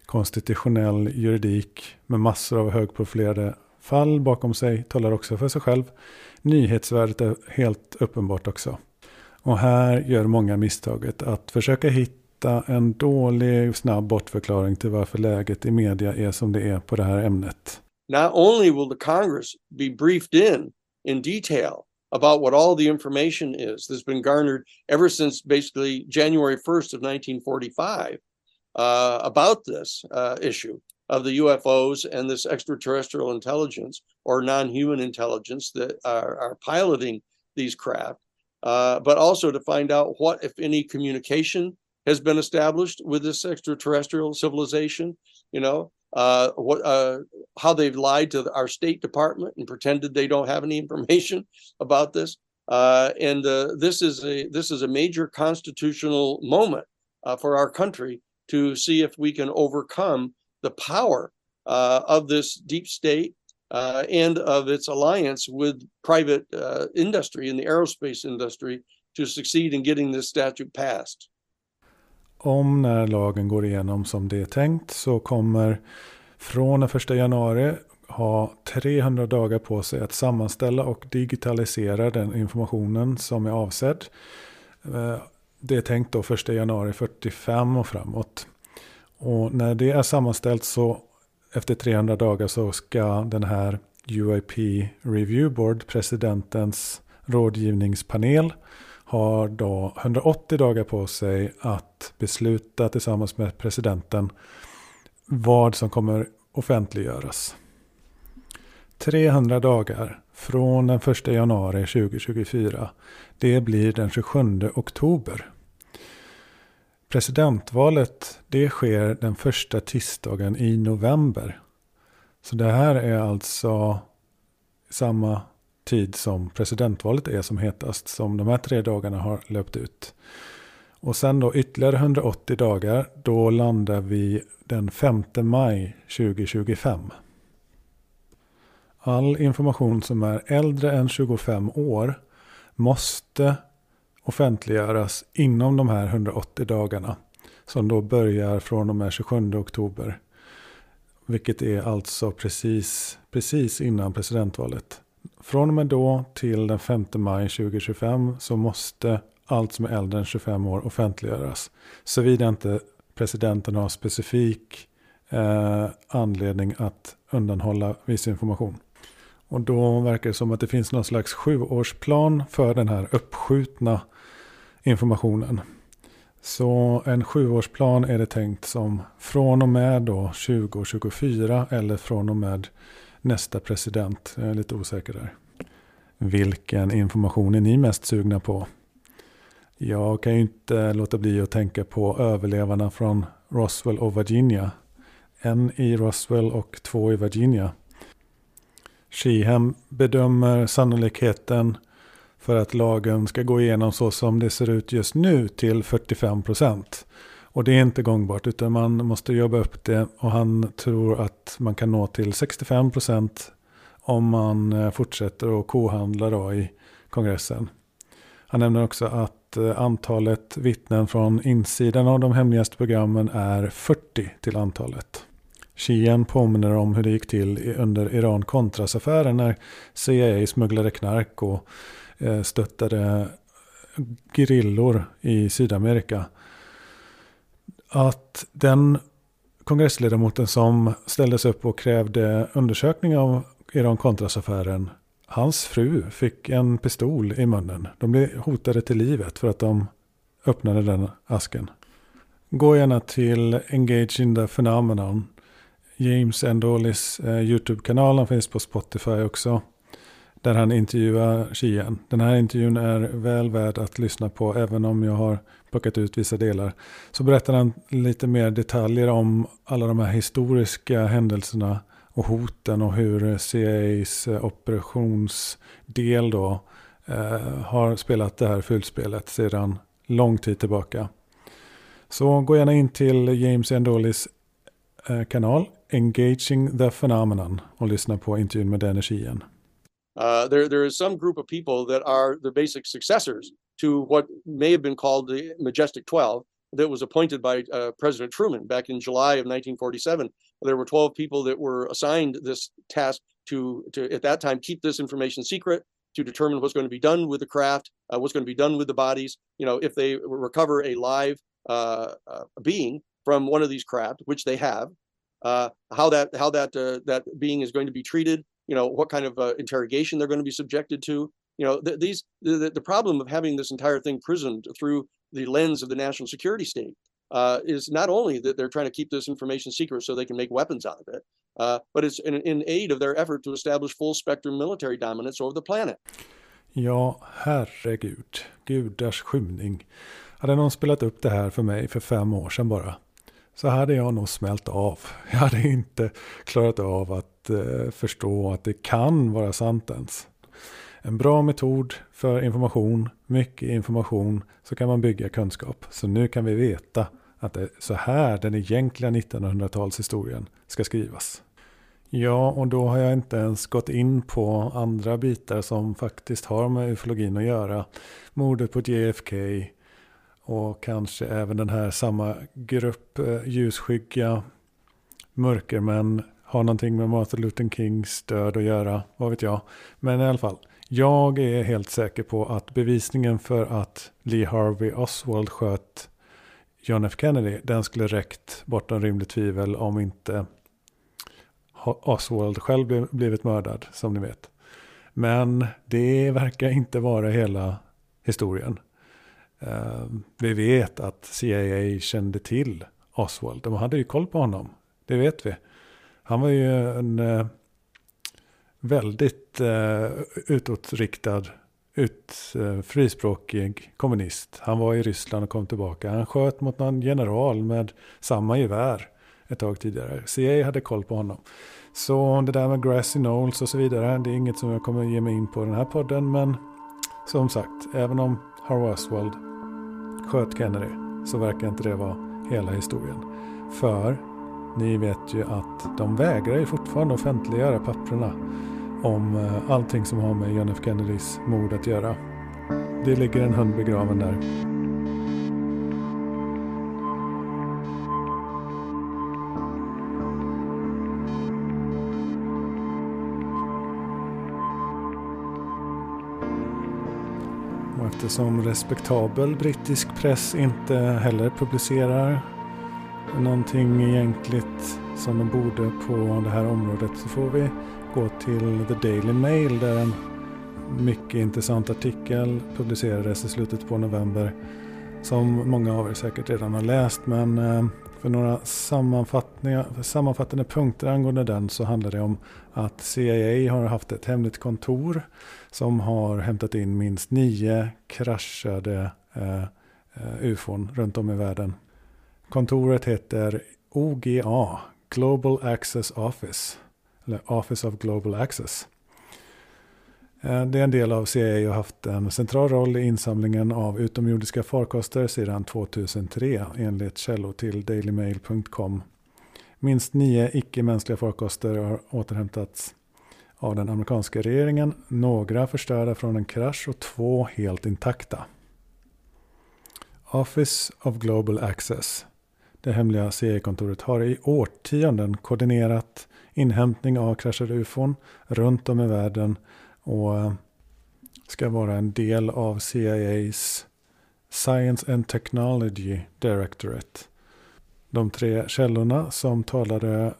konstitutionell juridik med massor av högprofilerade fall bakom sig talar också för sig själv. Nyhetsvärdet är helt uppenbart också. Och här gör många misstaget att försöka hitta en dålig snabb bortförklaring till varför läget i media är som det är på det här ämnet. Not only will the Congress be briefed in in detail about what all the information is that's been garnered ever since basically January 1st of 1945 uh, about this uh, issue of the UFOs and this extraterrestrial intelligence or non-human intelligence that are, are piloting these craft, uh, but also to find out what, if any, communication has been established with this extraterrestrial civilization. You know, uh, what, uh, how they've lied to our State Department and pretended they don't have any information about this. Uh, and uh, this is a this is a major constitutional moment uh, for our country to see if we can overcome the power uh, of this deep state uh, and of its alliance with private uh, industry in the aerospace industry to succeed in getting this statute passed. om när lagen går igenom som det är tänkt så kommer från den 1 januari ha 300 dagar på sig att sammanställa och digitalisera den informationen som är avsedd. Eh, det är tänkt då 1 januari 45 och framåt. Och när det är sammanställt så efter 300 dagar så ska den här UIP Review Board, presidentens rådgivningspanel, har då 180 dagar på sig att besluta tillsammans med presidenten vad som kommer offentliggöras. 300 dagar från den 1 januari 2024. Det blir den 27 oktober. Presidentvalet det sker den första tisdagen i november. Så det här är alltså samma tid som presidentvalet är som hetast. Som de här tre dagarna har löpt ut. Och sen då ytterligare 180 dagar. Då landar vi den 5 maj 2025. All information som är äldre än 25 år måste offentliggöras inom de här 180 dagarna. Som då börjar från och med 27 oktober. Vilket är alltså precis, precis innan presidentvalet. Från och med då till den 5 maj 2025 så måste allt som är äldre än 25 år offentliggöras. Såvida inte presidenten har specifik eh, anledning att undanhålla viss information. Och då verkar det som att det finns någon slags sjuårsplan för den här uppskjutna informationen. Så en sjuårsplan är det tänkt som från och med då 2024 eller från och med nästa president. Jag är lite osäker där. Vilken information är ni mest sugna på? Jag kan ju inte låta bli att tänka på överlevarna från Roswell och Virginia. En i Roswell och två i Virginia. Sheehan bedömer sannolikheten för att lagen ska gå igenom så som det ser ut just nu till 45 procent. Och det är inte gångbart utan man måste jobba upp det och han tror att man kan nå till 65 procent om man eh, fortsätter att kohandla då i kongressen. Han nämner också att eh, antalet vittnen från insidan av de hemligaste programmen är 40 till antalet. Sheehan påminner om hur det gick till under Iran-Contras-affären när CIA smugglade knark och Eh, stöttade grillor i Sydamerika. Att den kongressledamoten som ställdes upp och krävde undersökning av Iran-Contras-affären Hans fru fick en pistol i munnen. De blev hotade till livet för att de öppnade den asken. Gå gärna till Engage in the Phenomenon. James Endolis eh, YouTube-kanal, han finns på Spotify också. Där han intervjuar Sheehan. Den här intervjun är väl värd att lyssna på även om jag har plockat ut vissa delar. Så berättar han lite mer detaljer om alla de här historiska händelserna och hoten och hur CIAs eh, operationsdel då eh, har spelat det här fulspelet sedan lång tid tillbaka. Så gå gärna in till James Endolis eh, kanal Engaging the Phenomenon och lyssna på intervjun med Dennis Sheehan. Uh, there, there is some group of people that are the basic successors to what may have been called the Majestic 12 that was appointed by uh, President Truman back in July of 1947. There were 12 people that were assigned this task to, to at that time, keep this information secret, to determine what's going to be done with the craft, uh, what's going to be done with the bodies. You know, if they recover a live uh, uh, being from one of these craft, which they have, uh, how that how that that being is going to be treated. You know, what kind of uh, interrogation they're going to be subjected to. You know, th- these the, the problem of having this entire thing prisoned through the lens of the national security state uh, is not only that they're trying to keep this information secret so they can make weapons out of it, uh, but it's in, in, aid of their effort to establish full spectrum military dominance over the planet. Ja, herregud. Gudars skymning. Hade någon spelat upp det här för mig för fem år sedan bara så hade jag nog smält av. Jag hade inte klarat av att eh, förstå att det kan vara sant ens. En bra metod för information, mycket information, så kan man bygga kunskap. Så nu kan vi veta att det är så här den egentliga 1900-talshistorien ska skrivas. Ja, och då har jag inte ens gått in på andra bitar som faktiskt har med ufologin att göra. Mordet på JFK och kanske även den här samma grupp eh, ljusskygga mörkermän har någonting med Martin Luther Kings död att göra, vad vet jag. Men i alla fall, jag är helt säker på att bevisningen för att Lee Harvey Oswald sköt John F Kennedy, den skulle räckt bortom rimligt tvivel om inte Oswald själv blivit mördad, som ni vet. Men det verkar inte vara hela historien. Uh, vi vet att CIA kände till Oswald. De hade ju koll på honom. Det vet vi. Han var ju en eh, väldigt eh, utåtriktad, ut, eh, frispråkig kommunist. Han var i Ryssland och kom tillbaka. Han sköt mot någon general med samma gevär ett tag tidigare. CIA hade koll på honom. Så det där med Grassy Knolls och så vidare, det är inget som jag kommer ge mig in på i den här podden. Men som sagt, även om Harvey Oswald sköt Kennedy så verkar inte det vara hela historien. För ni vet ju att de vägrar ju fortfarande offentliggöra papperna om eh, allting som har med John F Kennedys mord att göra. Det ligger en hund begraven där. Och eftersom respektabel brittisk press inte heller publicerar någonting egentligt som de borde på det här området så får vi gå till The Daily Mail där en mycket intressant artikel publicerades i slutet på november som många av er säkert redan har läst men eh, för några sammanfattande punkter angående den så handlar det om att CIA har haft ett hemligt kontor som har hämtat in minst nio kraschade eh, eh ufon runt om i världen. Kontoret heter OGA, Global Access Office, eller Office of Global Access. Eh, det är en del av CIA och har haft en central roll i insamlingen av utomjordiska farkoster sedan 2003 enligt källor till dailymail.com. Minst nio icke-mänskliga farkoster har återhämtats av den amerikanska regeringen. Några förstörda från en krasch och två helt intakta. Office of Global Access, det hemliga CIA-kontoret, har i årtionden koordinerat inhämtning av kraschade ufon runt om i världen och eh, ska vara en del av CIAs Science and Technology Directorate. De tre källorna som talade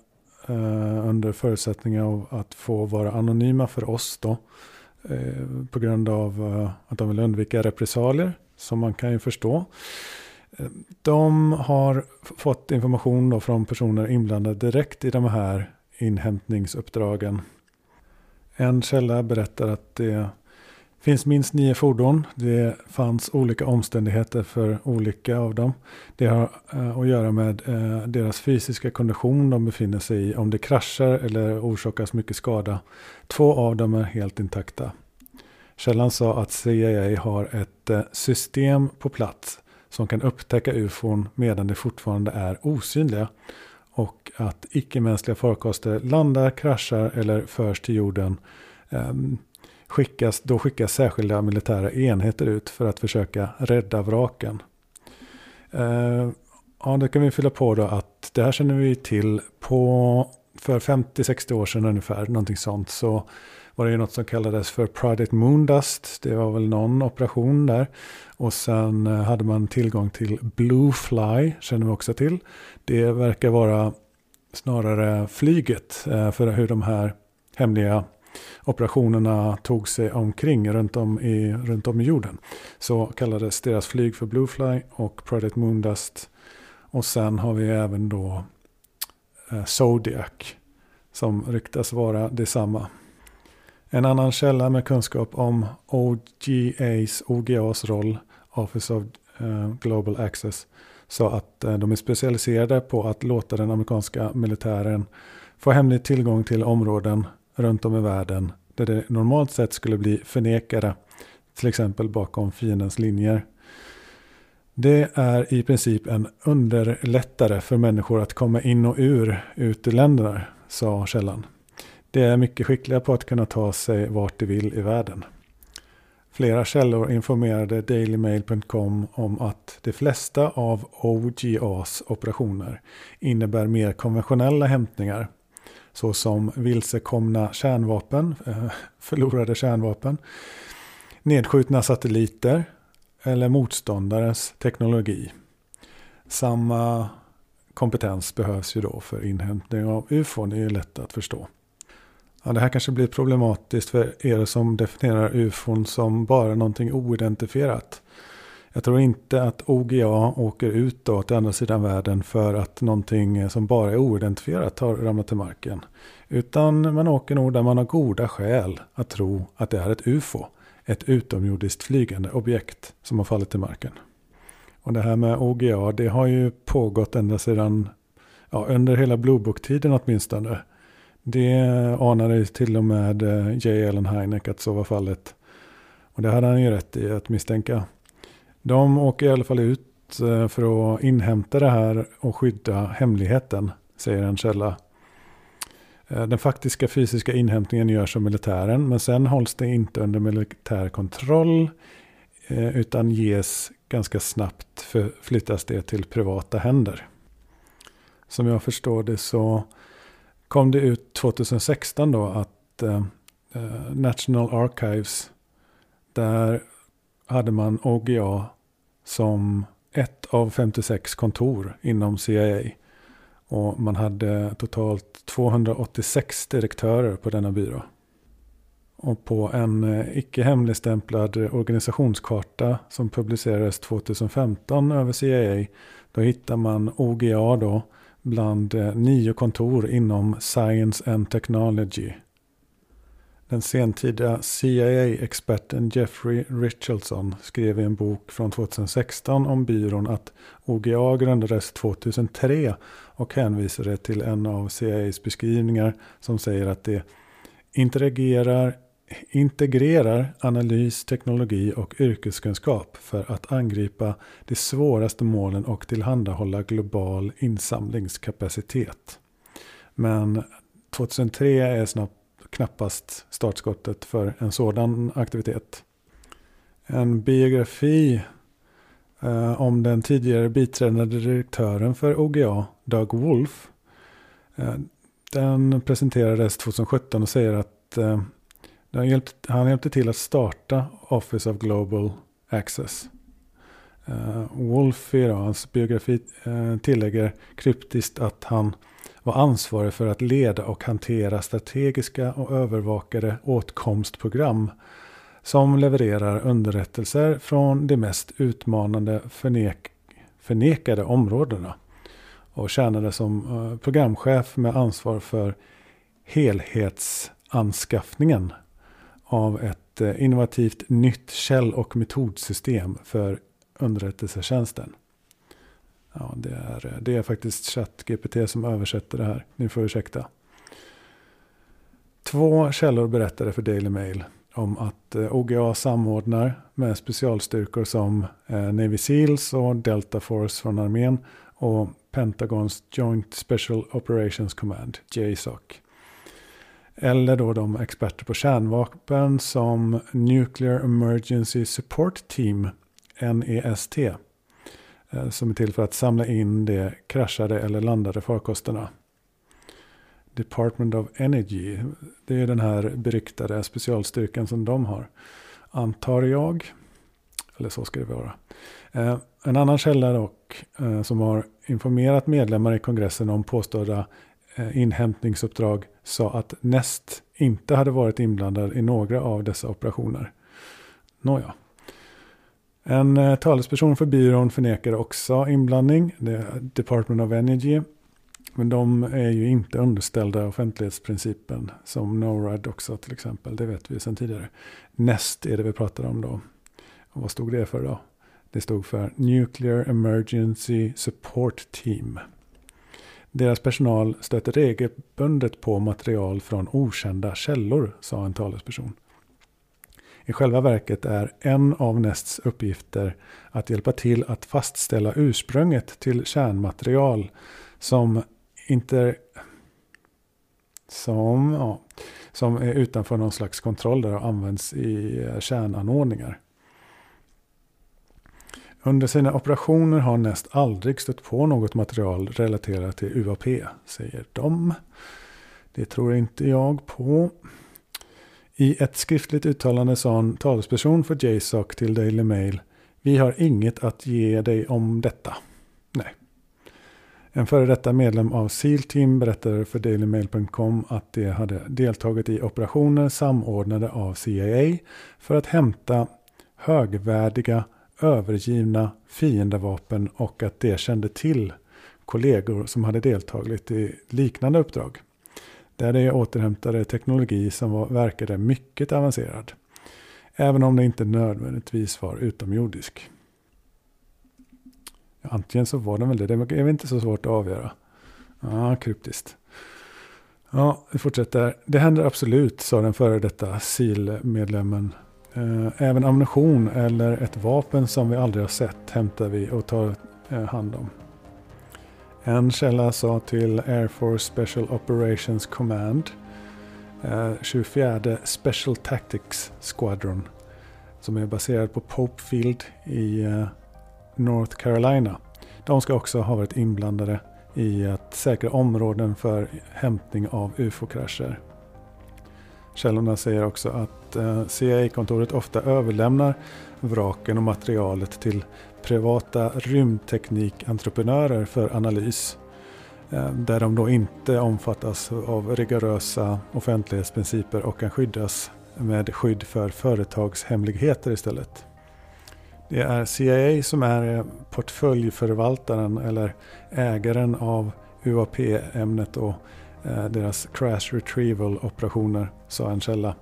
eh, under förutsättning av att få vara anonyma för oss då. Eh, på grund av eh, att de vill undvika repressalier, som man kan ju förstå. De har fått information då från personer inblandade direkt i de här inhämtningsuppdragen. En källa berättar att det finns minst nio fordon. Det fanns olika omständigheter för olika av dem. Det har eh, att göra med eh, deras fysiska kondition de befinner sig i. Om det kraschar eller orsakas mycket skada. Två av dem är helt intakta. Källan sa att CIA har ett eh, system på plats som kan upptäcka ufon medan de fortfarande är osynliga och att icke-mänskliga farkoster landar, kraschar eller förs till jorden ehm, skickas, då skickas särskilda militära enheter ut för att försöka rädda vraken. Eh, ja, det kan vi fylla på då att det här känner vi till på för 50-60 år sedan ungefär, någonting sånt, så var det ju något som kallades för Project Moondust. Det var väl någon operation där. Och sen eh, hade man tillgång till BlueFly, känner vi också till. Det verkar vara snarare flyget eh, för hur de här hemliga operationerna tog sig omkring runt om i, runt om i jorden. Så kallades deras flyg för BlueFly och Project Moondust. Och sen har vi även då eh, Zodiac som ryktas vara detsamma. En annan källa med kunskap om OGAs, OGAs roll, Office of eh, Global Access, sa att eh, de är specialiserade på att låta den amerikanska militären få hemlig tillgång till områden runt om i världen där det normalt sett skulle bli förnekade, till exempel bakom fiendens linjer. Det är i princip en underlättare för människor att komma in och ur ut länderna, sa källan. De är mycket skickliga på att kunna ta sig vart de vill i världen. Flera källor informerade dailymail.com om att de flesta av OGAs operationer innebär mer konventionella hämtningar såsom vilsekomna kärnvapen, eh, förlorade kärnvapen, nedskjutna satelliter eller motståndares teknologi. Samma kompetens behövs ju då för inhämtning av ufon, det är ju lätt att förstå. Ja, det här kanske blir problematiskt för er som definierar ufon som bara någonting oidentifierat. Jag tror inte att OGA åker ut då till andra sidan världen för att någonting som bara är oidentifierat har ramlat till marken. Utan man åker nog där man har goda skäl att tro att det är ett UFO. Ett utomjordiskt flygande objekt som har fallit till marken. Och det här med OGA det har ju pågått ända sedan, ja, under hela Blue Book-tiden åtminstone. Det anade till och med eh, J. Allen Hynek att så var fallet. Och det hade han ju rätt i att misstänka. De åker i alla fall ut eh, för att inhämta det här och skydda hemligheten, säger en källa. Eh, den faktiska fysiska inhämtningen görs av militären, men sen hålls det inte under militär kontroll, utan ges ganska snabbt, förflyttas det till privata händer. Som jag förstår det så kom det ut 2016 då att eh, eh, National Archives, där hade man OGA som ett av 56 kontor inom CIA. Och man hade totalt 286 direktörer på denna byrå. Och på en eh, icke hemligstämplad organisationskarta som publicerades 2015 över CIA, då hittar man OGA då bland eh, nio kontor inom Science and Technology. Den sentida CIA-experten Jeffrey Richardson skrev i en bok från 2016 om byrån att OGA grundades 2003 och hänvisade till en av CIAs beskrivningar som säger att det interagerar integrerar analys, teknologi och yrkeskunskap för att angripa de svåraste målen och tillhandahålla global insamlingskapacitet. Men 2003 är snabbt, knappast startskottet för en sådan aktivitet. En biografi eh, om den tidigare biträdande direktören för OGA, Doug Wolf. Eh, den presenterades 2017 och säger att eh, hjälpt, han hjälpte till att starta Office of Global Access. Eh, uh, Wolf i hans biografi uh, tillägger kryptiskt att han var ansvarig för att leda och hantera strategiska och övervakade åtkomstprogram som levererar underrättelser från de mest utmanande förnek förnekade områdena och tjänade som uh, programchef med ansvar för helhetsanskaffningen av ett eh, innovativt nytt käll och metodsystem för underrättelsetjänsten. Ja, det, är, eh, det är faktiskt ChatGPT som översätter det här. Ni får ursäkta. Två källor berättade för Daily Mail om att eh, OGA samordnar med specialstyrkor som Navy Seals och Delta Force från armén och Pentagons Joint Special Operations Command, JSOC. Eller då de experter på kärnvapen som Nuclear Emergency Support Team, NEST. Eh, som är till för att samla in de kraschade eller landade farkosterna. Department of Energy, det är den här beryktade specialstyrkan som de har. Antar jag. Eller så ska det vara. Eh, en annan källa dock, eh, som har informerat medlemmar i kongressen om påstådda Eh, inhämtningsuppdrag sa att Nest inte hade varit inblandad i några av dessa operationer. Nåja. En eh, talesperson för byrån förnekade också inblandning, det Department of Energy. Men de är ju inte underställda offentlighetsprincipen som NORAD också till exempel. Det vet vi sedan tidigare. NEST är det vi pratar om då. Och vad stod det för då? Det stod för Nuclear Emergency Support Team. Deras personal stöter regelbundet på material från okända källor, sa en talesperson. I själva verket är en av Nests uppgifter att hjälpa till att fastställa ursprunget till kärnmaterial som inte som, ja, som är utanför någon slags kontroll där och används i eh, kärnanordningar. Under sina operationer har Nest aldrig stött på något material relaterat till UAP, säger de. Det tror inte jag på. I ett skriftligt uttalande sa en talesperson för JSOC till Daily Mail Vi har inget att ge dig om detta. Nej. En före detta medlem av SEAL Team berättade för DailyMail.com att de hade deltagit i operationer samordnade av CIA för att hämta högvärdiga övergivna fiendevapen och att de kände till kollegor som hade deltagit i liknande uppdrag. Där de återhämtade teknologi som var, verkade mycket avancerad. Även om det inte nödvändigtvis var utomjordisk. Antingen så var den väl det, det är väl inte så svårt att avgöra. Ja, kryptiskt. Ja, vi fortsätter. Det händer absolut, sa den före detta SIL-medlemmen Eh, även ammunition eller ett vapen som vi aldrig har sett hämtar vi och tar eh, hand om. En källa sa till Air Force Special Operations Command eh, 24 Special Tactics Squadron som är baserad på Pope Field i North Carolina. De ska också ha varit inblandade i att säkra områden för hämtning av ufo-krascher. Källorna säger också att eh, CIA-kontoret ofta överlämnar vraken och materialet till privata rymdteknikentreprenörer för analys. Eh, där de då inte omfattas av rigorösa offentlighetsprinciper och kan skyddas med skydd för företagshemligheter istället. Det är CIA som är eh, portföljförvaltaren eller ägaren av UAP-ämnet och Eh, deras crash retrieval operationer, sa en källa.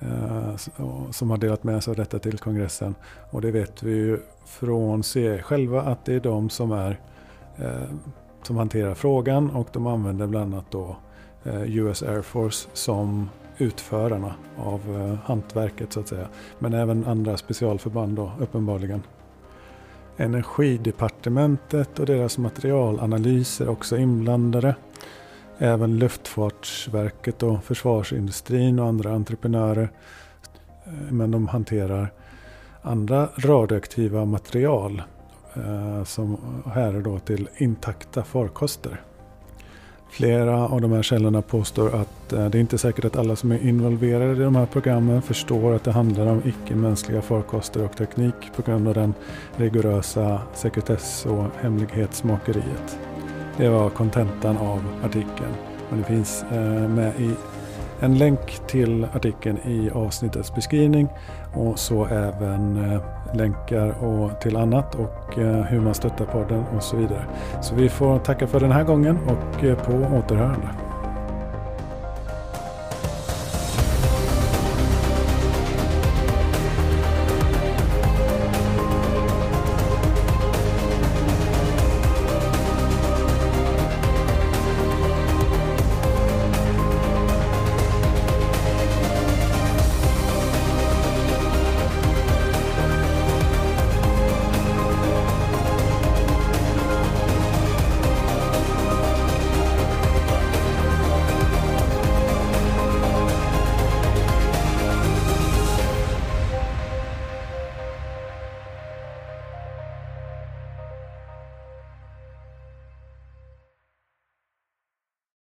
Eh, som har delat med sig av detta till kongressen. Och det vet vi ju från CIA själva att det är de som är eh, som hanterar frågan och de använder bland annat då US Air Force som utförarna av eh, hantverket så att säga. Men även andra specialförband då uppenbarligen. Energidepartementet och deras materialanalyser är också inblandade. Även Luftfartsverket och försvarsindustrin och andra entreprenörer. Eh, men de hanterar andra radioaktiva material eh, som härrör då till intakta farkoster. Flera av de här källorna påstår att eh, det är inte är säkert att alla som är involverade i de här programmen förstår att det handlar om icke-mänskliga farkoster och teknik på grund av den rigorösa sekretess och hemlighetsmakeriet. Det var kontentan av artikeln. Men det finns eh, med i en länk till artikeln i avsnittets beskrivning och så även eh, länkar och till annat och eh, hur man stöttar podden och så vidare. Så vi får tacka för den här gången och på återhörande.